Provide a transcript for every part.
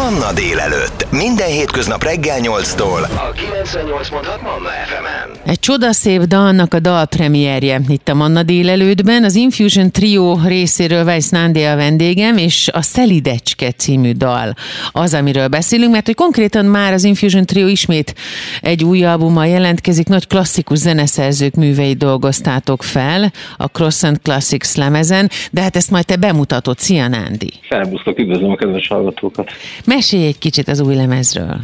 Manna délelőtt. Minden hétköznap reggel 8-tól. A 98.6 Manna FM-en. Egy csodaszép dalnak a dalpremierje itt a Manna délelőttben. Az Infusion Trio részéről Weiss Nándi a vendégem, és a Szelidecske című dal az, amiről beszélünk, mert hogy konkrétan már az Infusion Trio ismét egy új albummal jelentkezik, nagy klasszikus zeneszerzők műveit dolgoztátok fel a Cross and Classics lemezen, de hát ezt majd te bemutatod. Szia Nándi! Szerbusztok, üdvözlöm a kedves hallgatókat! Mesélj egy kicsit az új lemezről.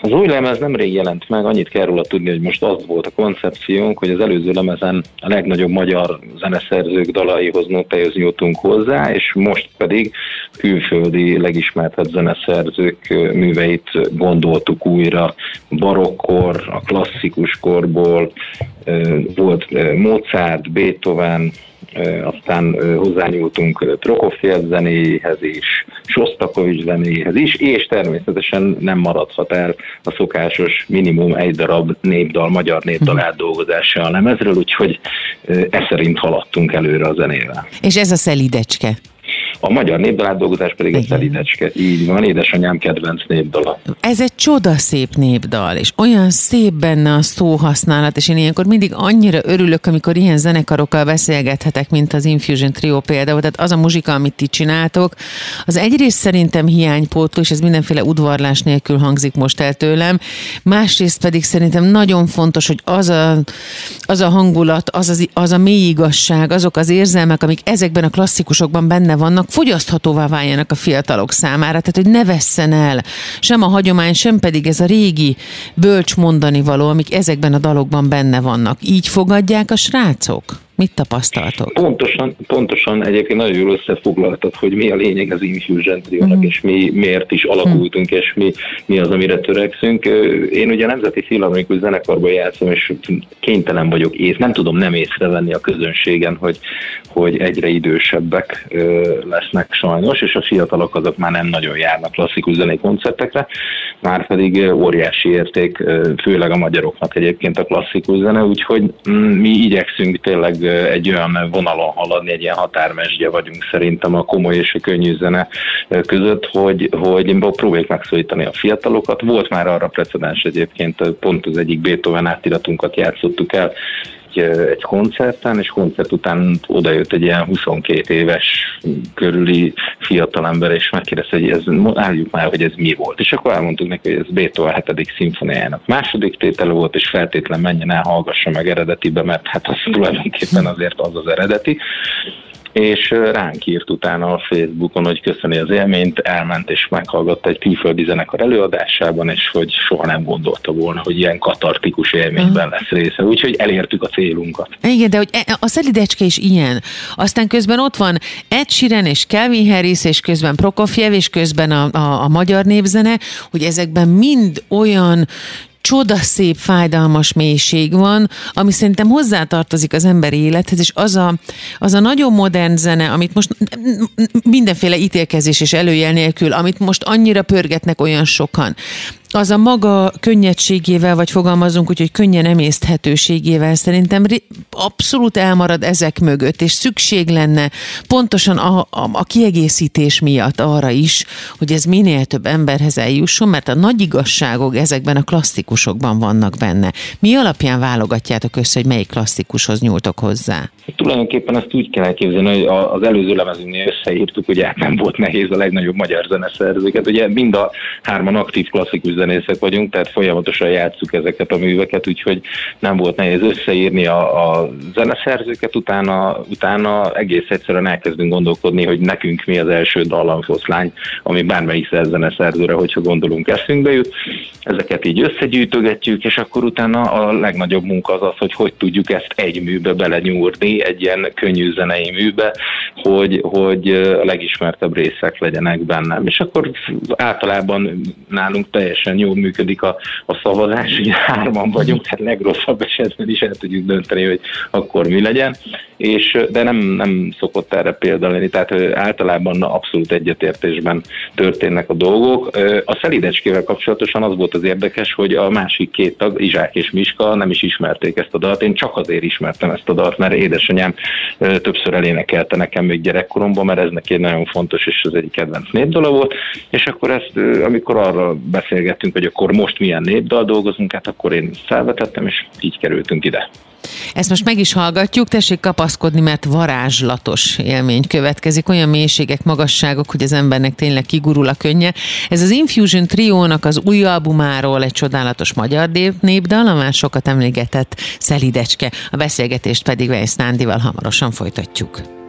Az új lemez nemrég jelent meg, annyit kell róla tudni, hogy most az volt a koncepciónk, hogy az előző lemezen a legnagyobb magyar zeneszerzők dalaihoz notához jutunk hozzá, és most pedig külföldi legismertebb zeneszerzők műveit gondoltuk újra barokkor, a klasszikus korból, volt Mozart, Beethoven, aztán hozzányúltunk Prokofiev zenéhez is, Sostakovics zenéhez is, és természetesen nem maradhat el a szokásos minimum egy darab népdal, magyar népdal mhm. átdolgozása a lemezről, úgyhogy e szerint haladtunk előre a zenével. És ez a szelidecske? A magyar népdalátdolgozás pedig Igen. a Szelidecske. Így van, édesanyám kedvenc népdala. Ez egy csodaszép népdal, és olyan szép benne a szóhasználat, és én ilyenkor mindig annyira örülök, amikor ilyen zenekarokkal beszélgethetek, mint az Infusion Trio például. Tehát az a muzsika, amit ti csináltok, az egyrészt szerintem hiánypótló, és ez mindenféle udvarlás nélkül hangzik most el tőlem. Másrészt pedig szerintem nagyon fontos, hogy az a, az a hangulat, az, az, az a mély igazság, azok az érzelmek, amik ezekben a klasszikusokban benne vannak, fogyaszthatóvá váljanak a fiatalok számára, tehát hogy ne vesszen el sem a hagyomány, sem pedig ez a régi bölcs mondani való, amik ezekben a dalokban benne vannak. Így fogadják a srácok? Mit tapasztaltok? Pontosan, pontosan egyébként nagyon jól összefoglaltad, hogy mi a lényeg az Infusion trio uh-huh. és mi miért is alakultunk, uh-huh. és mi, mi az, amire törekszünk. Én ugye Nemzeti Filharmonikus Zenekarban játszom, és kénytelen vagyok ész, nem tudom nem észrevenni a közönségen, hogy, hogy egyre idősebbek lesznek sajnos, és a fiatalok azok már nem nagyon járnak klasszikus zenei koncertekre, már pedig óriási érték, főleg a magyaroknak egyébként a klasszikus zene, úgyhogy mm, mi igyekszünk tényleg egy olyan vonalon haladni, egy ilyen határmesdje vagyunk szerintem a komoly és a könnyű zene között, hogy, hogy próbáljuk megszólítani a fiatalokat. Volt már arra precedens egyébként, pont az egyik Beethoven átiratunkat játszottuk el, egy, egy koncerten, és koncert után odajött egy ilyen 22 éves körüli fiatalember, és megkérdezte, hogy ez, álljuk már, hogy ez mi volt. És akkor elmondtuk neki, hogy ez Beethoven 7. szimfoniájának második tétele volt, és feltétlen menjen el, hallgassa meg eredetibe, mert hát az tulajdonképpen azért az az eredeti és ránk írt utána a Facebookon, hogy köszöni az élményt, elment és meghallgatta egy külföldi zenekar előadásában, és hogy soha nem gondolta volna, hogy ilyen katartikus élményben lesz része. Úgyhogy elértük a célunkat. Igen, de hogy e, a szelidecske is ilyen. Aztán közben ott van Ed Sheeran és Calvin Harris, és közben Prokofjev, és közben a, a, a magyar népzene, hogy ezekben mind olyan csodaszép, fájdalmas mélység van, ami szerintem hozzátartozik az emberi élethez, és az a, az a nagyon modern zene, amit most mindenféle ítélkezés és előjel nélkül, amit most annyira pörgetnek olyan sokan, az a maga könnyedségével, vagy fogalmazunk úgy, hogy könnyen emészthetőségével szerintem abszolút elmarad ezek mögött, és szükség lenne pontosan a, a, a kiegészítés miatt arra is, hogy ez minél több emberhez eljusson, mert a nagy igazságok ezekben a klasszikusokban vannak benne. Mi alapján válogatjátok össze, hogy melyik klasszikushoz nyúltok hozzá? Tulajdonképpen ezt úgy kell elképzelni, hogy az előző lemezünknél összeírtuk, ugye nem volt nehéz a legnagyobb magyar zeneszerzőket. Ugye mind a hárman aktív klasszikus zenészek vagyunk, tehát folyamatosan játszuk ezeket a műveket, úgyhogy nem volt nehéz összeírni a, a zeneszerzőket, utána, utána egész egyszerűen elkezdünk gondolkodni, hogy nekünk mi az első dallamfoszlány, ami bármelyik zeneszerzőre, hogyha gondolunk eszünkbe jut. Ezeket így összegyűjtögetjük, és akkor utána a legnagyobb munka az az, hogy hogy tudjuk ezt egy műbe belenyúrni, egy ilyen könnyű zenei műbe, hogy, hogy a legismertebb részek legyenek bennem. És akkor általában nálunk teljesen teljesen jól működik a, a szavazás, ugye hárman vagyunk, tehát legrosszabb esetben is el tudjuk dönteni, hogy akkor mi legyen és, de nem, nem szokott erre példa lenni, tehát általában abszolút egyetértésben történnek a dolgok. A szelidecskével kapcsolatosan az volt az érdekes, hogy a másik két tag, Izsák és Miska nem is ismerték ezt a dalt. Én csak azért ismertem ezt a dalt, mert édesanyám többször elénekelte nekem még gyerekkoromban, mert ez neki nagyon fontos és az egyik kedvenc népdala volt, és akkor ezt, amikor arra beszélgettünk, hogy akkor most milyen népdal dolgozunk, hát akkor én felvetettem, és így kerültünk ide. Ezt most meg is hallgatjuk, tessék kapaszkodni, mert varázslatos élmény következik, olyan mélységek, magasságok, hogy az embernek tényleg kigurul a könnye. Ez az Infusion Triónak az új albumáról egy csodálatos magyar népdal, a már sokat emlégetett Szelidecske. A beszélgetést pedig Weiss Nándival hamarosan folytatjuk.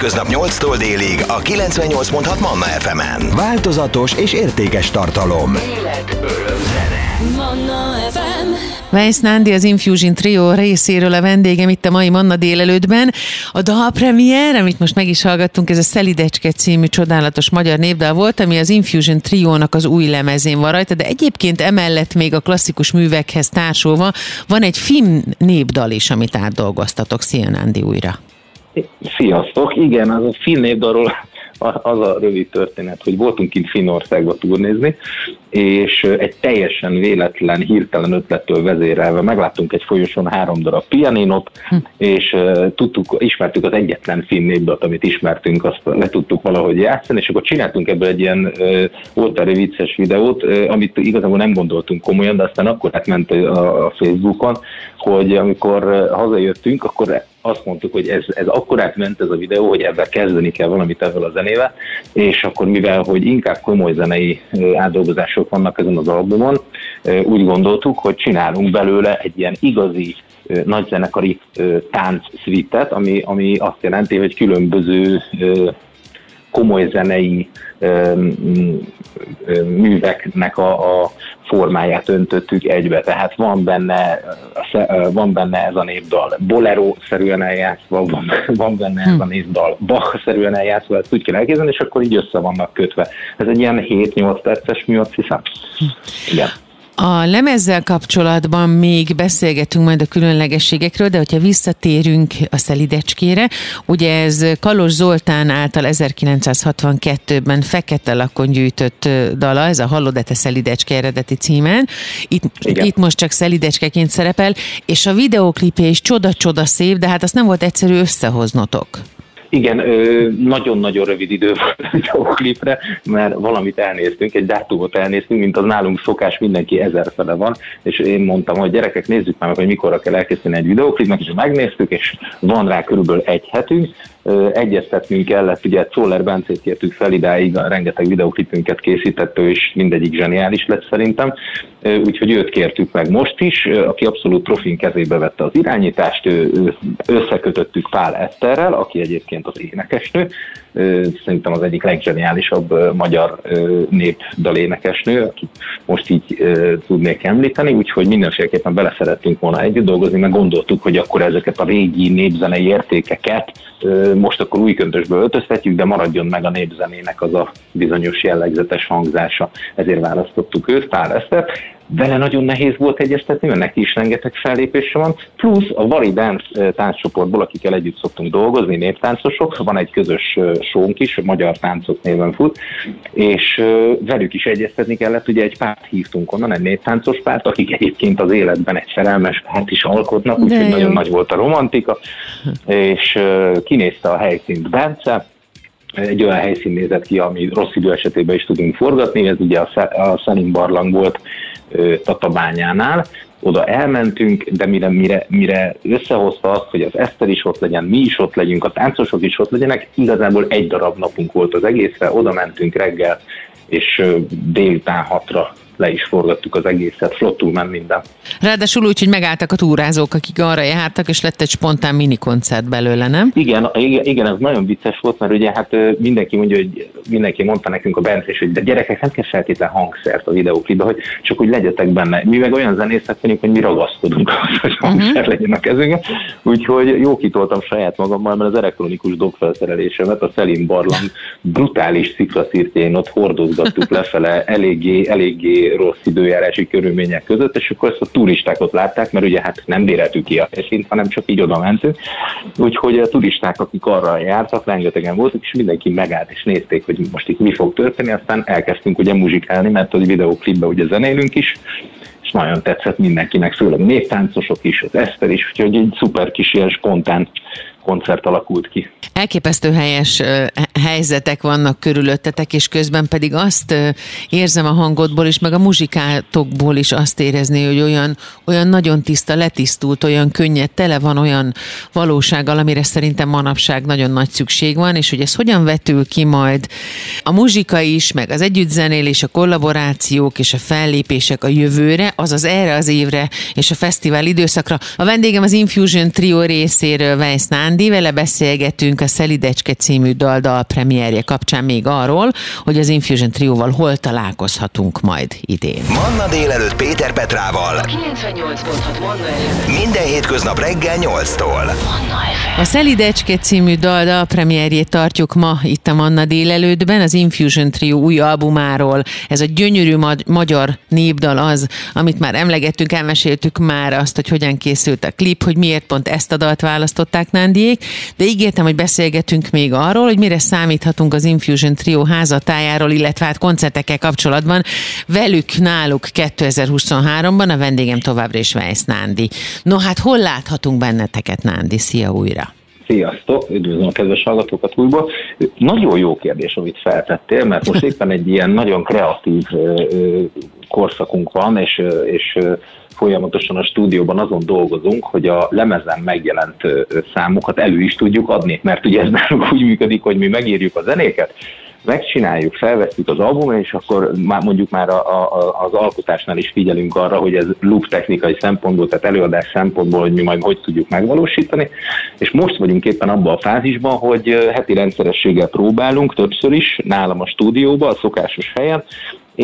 Hétköznap 8-tól délig a 98.6 Manna FM-en. Változatos és értékes tartalom. Manna FM. Weiss Nándi az Infusion Trio részéről a vendégem itt a mai Manna délelőttben. A dal premier, amit most meg is hallgattunk, ez a Szelidecske című csodálatos magyar népdal volt, ami az Infusion Trio-nak az új lemezén van rajta, de egyébként emellett még a klasszikus művekhez társulva van egy film népdal is, amit átdolgoztatok. Szia Nándi újra! Sziasztok! Igen, az a finn népdalról az a rövid történet, hogy voltunk kint Finnországba turnézni, és egy teljesen véletlen, hirtelen ötlettől vezérelve megláttunk egy folyosón három darab pianinot, hm. és tudtuk, ismertük az egyetlen finn népdalt, amit ismertünk, azt le tudtuk valahogy játszani, és akkor csináltunk ebből egy ilyen oltári vicces videót, amit igazából nem gondoltunk komolyan, de aztán akkor átment a Facebookon, hogy amikor hazajöttünk, akkor azt mondtuk, hogy ez, ez akkor átment ez a videó, hogy ebben kezdeni kell valamit ezzel a zenével, és akkor mivel, hogy inkább komoly zenei átdolgozások vannak ezen az albumon, úgy gondoltuk, hogy csinálunk belőle egy ilyen igazi nagyzenekari tánc szvitet, ami, ami azt jelenti, hogy különböző komoly zenei műveknek a, a formáját öntöttük egybe, tehát van benne, van benne ez a népdal bolero-szerűen eljátszva, van, van benne ez a hm. népdal Bach-szerűen eljátszva, ezt úgy kell elképzelni, és akkor így össze vannak kötve. Ez egy ilyen 7-8 perces mű, azt hiszem. Hm. Igen. A lemezzel kapcsolatban még beszélgetünk majd a különlegességekről, de hogyha visszatérünk a szelidecskére, ugye ez Kalos Zoltán által 1962-ben Fekete lakon gyűjtött dala, ez a Hallodete szelidecske eredeti címen. Itt, itt most csak szelidecskeként szerepel, és a videóklipje is csoda-csoda szép, de hát azt nem volt egyszerű összehoznotok. Igen, nagyon-nagyon rövid idő volt a videóklipre, mert valamit elnéztünk, egy dátumot elnéztünk, mint az nálunk szokás, mindenki ezerfele van, és én mondtam, hogy gyerekek, nézzük már meg, hogy mikorra kell elkészíteni egy videóklipnek, és megnéztük, és van rá körülbelül egy hetünk, egyeztetnünk kellett, ugye Czoller Bencét kértük fel idáig, rengeteg videoklipünket készített, ő is mindegyik zseniális lett szerintem, úgyhogy őt kértük meg most is, aki abszolút profin kezébe vette az irányítást, összekötöttük Pál Eszterrel, aki egyébként az énekesnő, szerintem az egyik legzseniálisabb magyar népdalénekesnő, akit most így tudnék említeni, úgyhogy mindenféleképpen beleszerettünk volna együtt dolgozni, meg gondoltuk, hogy akkor ezeket a régi népzenei értékeket most akkor új köntösbe öltöztetjük, de maradjon meg a népzenének az a bizonyos jellegzetes hangzása. Ezért választottuk őt, Pál Eszter. Vele nagyon nehéz volt egyeztetni, mert neki is rengeteg fellépése van, plusz a Vari Dance tánccsoportból, akikkel együtt szoktunk dolgozni, néptáncosok, van egy közös sónk is, magyar táncok néven fut, és velük is egyeztetni kellett, ugye egy párt hívtunk onnan, egy néptáncos párt, akik egyébként az életben egy szerelmes párt is alkotnak, úgyhogy nagyon nagy volt a romantika, és kinézte a helyszínt Bence, egy olyan helyszín nézett ki, ami rossz idő esetében is tudunk forgatni, ez ugye a Szenin barlang volt Tatabányánál, oda elmentünk, de mire, mire, mire összehozta azt, hogy az Eszter is ott legyen, mi is ott legyünk, a táncosok is ott legyenek, igazából egy darab napunk volt az egészre, oda mentünk reggel, és délután hatra le is forgattuk az egészet, flottul ment minden. Ráadásul úgy, hogy megálltak a túrázók, akik arra jártak, és lett egy spontán mini koncert belőle, nem? Igen, igen, igen, ez nagyon vicces volt, mert ugye hát mindenki mondja, hogy mindenki mondta nekünk a Bence, hogy de gyerekek, nem kell feltétlen hangszert a videóklipbe, hogy csak úgy legyetek benne. Mi meg olyan zenészek vagyunk, hogy mi ragaszkodunk ahhoz, hogy mhm. hangszer uh-huh. legyen a kezünkben. Úgyhogy jó kitoltam saját magammal, mert az elektronikus dobfelszerelésemet a Szelim Barlang brutális sziklaszirtjén ott hordozgattuk lefele eléggé, eléggé rossz időjárási körülmények között, és akkor ezt a turisták ott látták, mert ugye hát nem béreltük ki a helyszínt, hanem csak így oda mentünk. Úgyhogy a turisták, akik arra jártak, rengetegen voltak, és mindenki megállt és nézték, hogy most itt mi fog történni, aztán elkezdtünk ugye muzsikálni, mert a videóklipbe ugye zenélünk is, és nagyon tetszett mindenkinek, főleg néptáncosok is, az Eszter is, úgyhogy egy szuper kis ilyen spontán koncert alakult ki. Elképesztő helyes helyzetek vannak körülöttetek, és közben pedig azt érzem a hangodból is, meg a muzsikátokból is azt érezni, hogy olyan, olyan nagyon tiszta, letisztult, olyan könnyed, tele van olyan valósággal, amire szerintem manapság nagyon nagy szükség van, és hogy ez hogyan vetül ki majd a muzsika is, meg az együttzenélés, a kollaborációk és a fellépések a jövőre, azaz erre az évre és a fesztivál időszakra. A vendégem az Infusion Trio részéről Weiss Nándi, vele beszélgetünk a Szelidecske című dal, dal premierje kapcsán még arról, hogy az Infusion Trióval hol találkozhatunk majd idén. Manna délelőtt Péter Petrával. 98.6 Manna Minden hétköznap reggel 8-tól. A Szelidecske című dal, dal premierjét tartjuk ma itt a Manna délelőttben, az Infusion Trio új albumáról. Ez a gyönyörű ma- magyar népdal az, amit már emlegettünk, elmeséltük már azt, hogy hogyan készült a klip, hogy miért pont ezt a dalt választották Nándi, Nándiék, de ígértem, hogy beszélgetünk még arról, hogy mire számíthatunk az Infusion Trio házatájáról, illetve hát koncertekkel kapcsolatban. Velük náluk 2023-ban a vendégem továbbra is Weiss Nándi. No hát hol láthatunk benneteket, Nándi? Szia újra! Sziasztok, üdvözlöm a kedves hallgatókat újból. Nagyon jó kérdés, amit feltettél, mert most éppen egy ilyen nagyon kreatív korszakunk van, és, és folyamatosan a stúdióban azon dolgozunk, hogy a lemezen megjelent számokat elő is tudjuk adni, mert ugye ez nálunk úgy működik, hogy mi megírjuk a zenéket, megcsináljuk, felveszünk az albumra, és akkor már mondjuk már a, a, az alkotásnál is figyelünk arra, hogy ez loop technikai szempontból, tehát előadás szempontból, hogy mi majd hogy tudjuk megvalósítani. És most vagyunk éppen abban a fázisban, hogy heti rendszerességgel próbálunk, többször is, nálam a stúdióban, a szokásos helyen,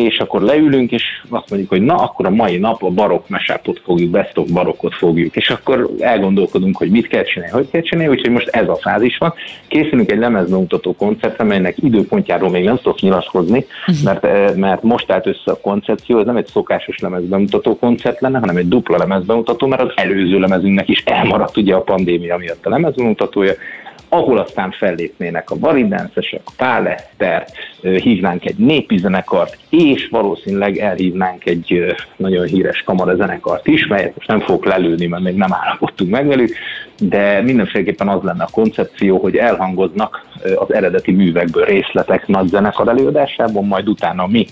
és akkor leülünk, és azt mondjuk, hogy na, akkor a mai nap a barokk mesápot fogjuk, best of barokkot fogjuk, és akkor elgondolkodunk, hogy mit kell csinálni, hogy kell csinálni, úgyhogy most ez a fázis van. Készülünk egy lemezbemutató koncertre, melynek időpontjáról még nem tudok nyilatkozni, uh-huh. mert, eh, mert most állt össze a koncepció, ez nem egy szokásos lemezbemutató koncert lenne, hanem egy dupla lemezbemutató, mert az előző lemezünknek is elmaradt ugye a pandémia miatt a lemezbemutatója, ahol aztán fellépnének a varidáncesek, a Pál Eszter, hívnánk egy népi zenekart, és valószínűleg elhívnánk egy nagyon híres kamarazenekart is, melyet most nem fogok lelőni, mert még nem állapodtunk meg velük, de mindenféleképpen az lenne a koncepció, hogy elhangoznak az eredeti művekből részletek nagy zenekar előadásában, majd utána mi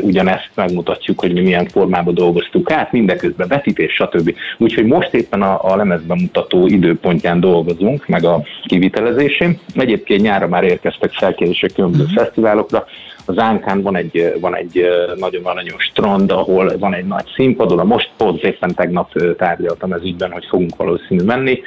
ugyanezt megmutatjuk, hogy mi milyen formában dolgoztuk át, mindeközben vetítés, stb. Úgyhogy most éppen a, a lemezbemutató időpontján dolgozunk, meg a kivitelezésén. Egyébként nyára már érkeztek felkérések különböző uh-huh. fesztiválokra, az Ánkán van egy, van egy nagyon aranyos strand, ahol van egy nagy színpad, most pont éppen tegnap tárgyaltam ez ügyben, hogy fogunk valószínű menni,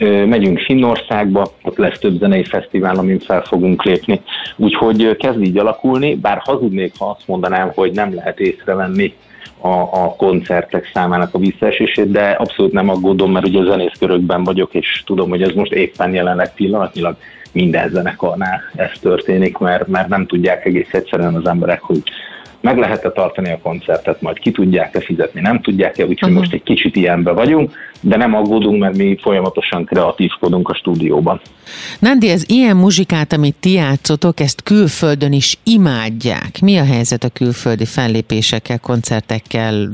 megyünk Finnországba, ott lesz több zenei fesztivál, amin fel fogunk lépni. Úgyhogy kezd így alakulni, bár hazudnék, ha azt mondanám, hogy nem lehet észrevenni a, a koncertek számának a visszaesését, de abszolút nem aggódom, mert ugye zenészkörökben vagyok, és tudom, hogy ez most éppen jelenleg pillanatnyilag minden zenekarnál ez történik, mert, mert nem tudják egész egyszerűen az emberek, hogy meg lehet-e tartani a koncertet, majd ki tudják-e fizetni, nem tudják-e, úgyhogy uh-huh. most egy kicsit ilyenbe vagyunk, de nem aggódunk, mert mi folyamatosan kreatívkodunk a stúdióban. Nandi, ez ilyen muzsikát, amit ti játszotok, ezt külföldön is imádják. Mi a helyzet a külföldi fellépésekkel, koncertekkel,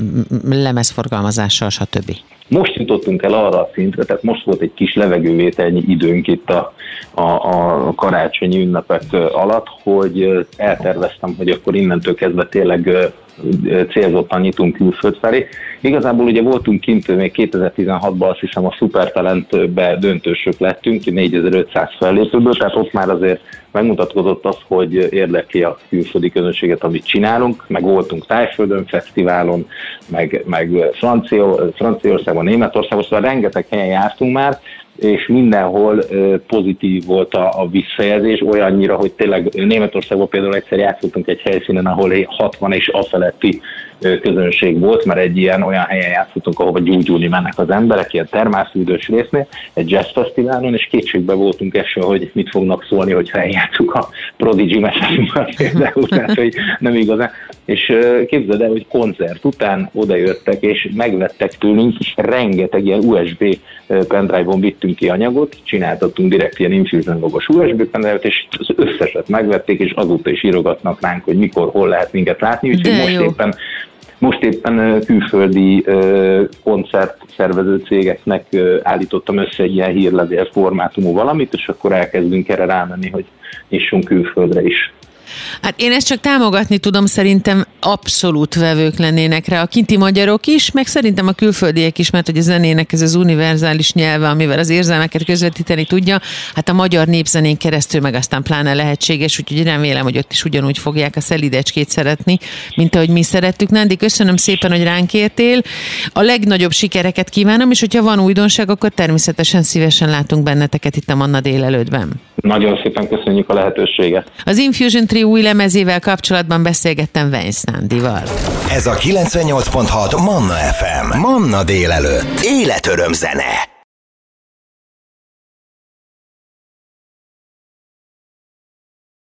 lemezforgalmazással, stb.? Most jutottunk el arra a szintre, tehát most volt egy kis levegővételnyi időnk itt a, a, a karácsonyi ünnepek alatt, hogy elterveztem, hogy akkor innentől kezdve tényleg célzottan nyitunk külföld felé. Igazából ugye voltunk kint még 2016-ban, azt hiszem a Supertalentbe döntősök lettünk, 4500 fellépőből, tehát ott már azért megmutatkozott az, hogy érdekli a külföldi közönséget, amit csinálunk, meg voltunk Tájföldön fesztiválon, meg, meg Francia, Franciaországban, Németországban, szóval rengeteg helyen jártunk már, és mindenhol pozitív volt a, a visszajelzés, olyannyira, hogy tényleg Németországban például egyszer játszottunk egy helyszínen, ahol 60 és afeletti közönség volt, mert egy ilyen olyan helyen játszottunk, ahova gyúgyulni mennek az emberek, ilyen termászűdős résznél, egy jazz fesztiválon, és kétségbe voltunk eső, hogy mit fognak szólni, hogyha eljátszuk a Prodigy meselimben például, tehát hogy nem igazán. És képzeld el, hogy koncert után odajöttek, és megvettek tőlünk, rengeteg ilyen USB pendrive-on vittünk ki anyagot, csináltattunk direkt ilyen infusion logos USB pendrive-ot, és az összeset megvették, és azóta is írogatnak ránk, hogy mikor, hol lehet minket látni, úgyhogy most jó. éppen most éppen külföldi koncertszervező cégeknek állítottam össze egy ilyen hírlevél formátumú valamit, és akkor elkezdünk erre rámenni, hogy nyissunk külföldre is. Hát én ezt csak támogatni tudom, szerintem abszolút vevők lennének rá a kinti magyarok is, meg szerintem a külföldiek is, mert hogy a zenének ez az univerzális nyelve, amivel az érzelmeket közvetíteni tudja, hát a magyar népzenén keresztül meg aztán pláne lehetséges, úgyhogy remélem, hogy ott is ugyanúgy fogják a szelidecskét szeretni, mint ahogy mi szerettük. Nándi, köszönöm szépen, hogy ránk értél. A legnagyobb sikereket kívánom, és hogyha van újdonság, akkor természetesen szívesen látunk benneteket itt a Manna délelőttben. Nagyon szépen köszönjük a lehetőséget. Az Infusion Tree új lemezével kapcsolatban beszélgettem Vence Nándival. Ez a 98.6 Manna FM. Manna délelőtt. Életöröm zene.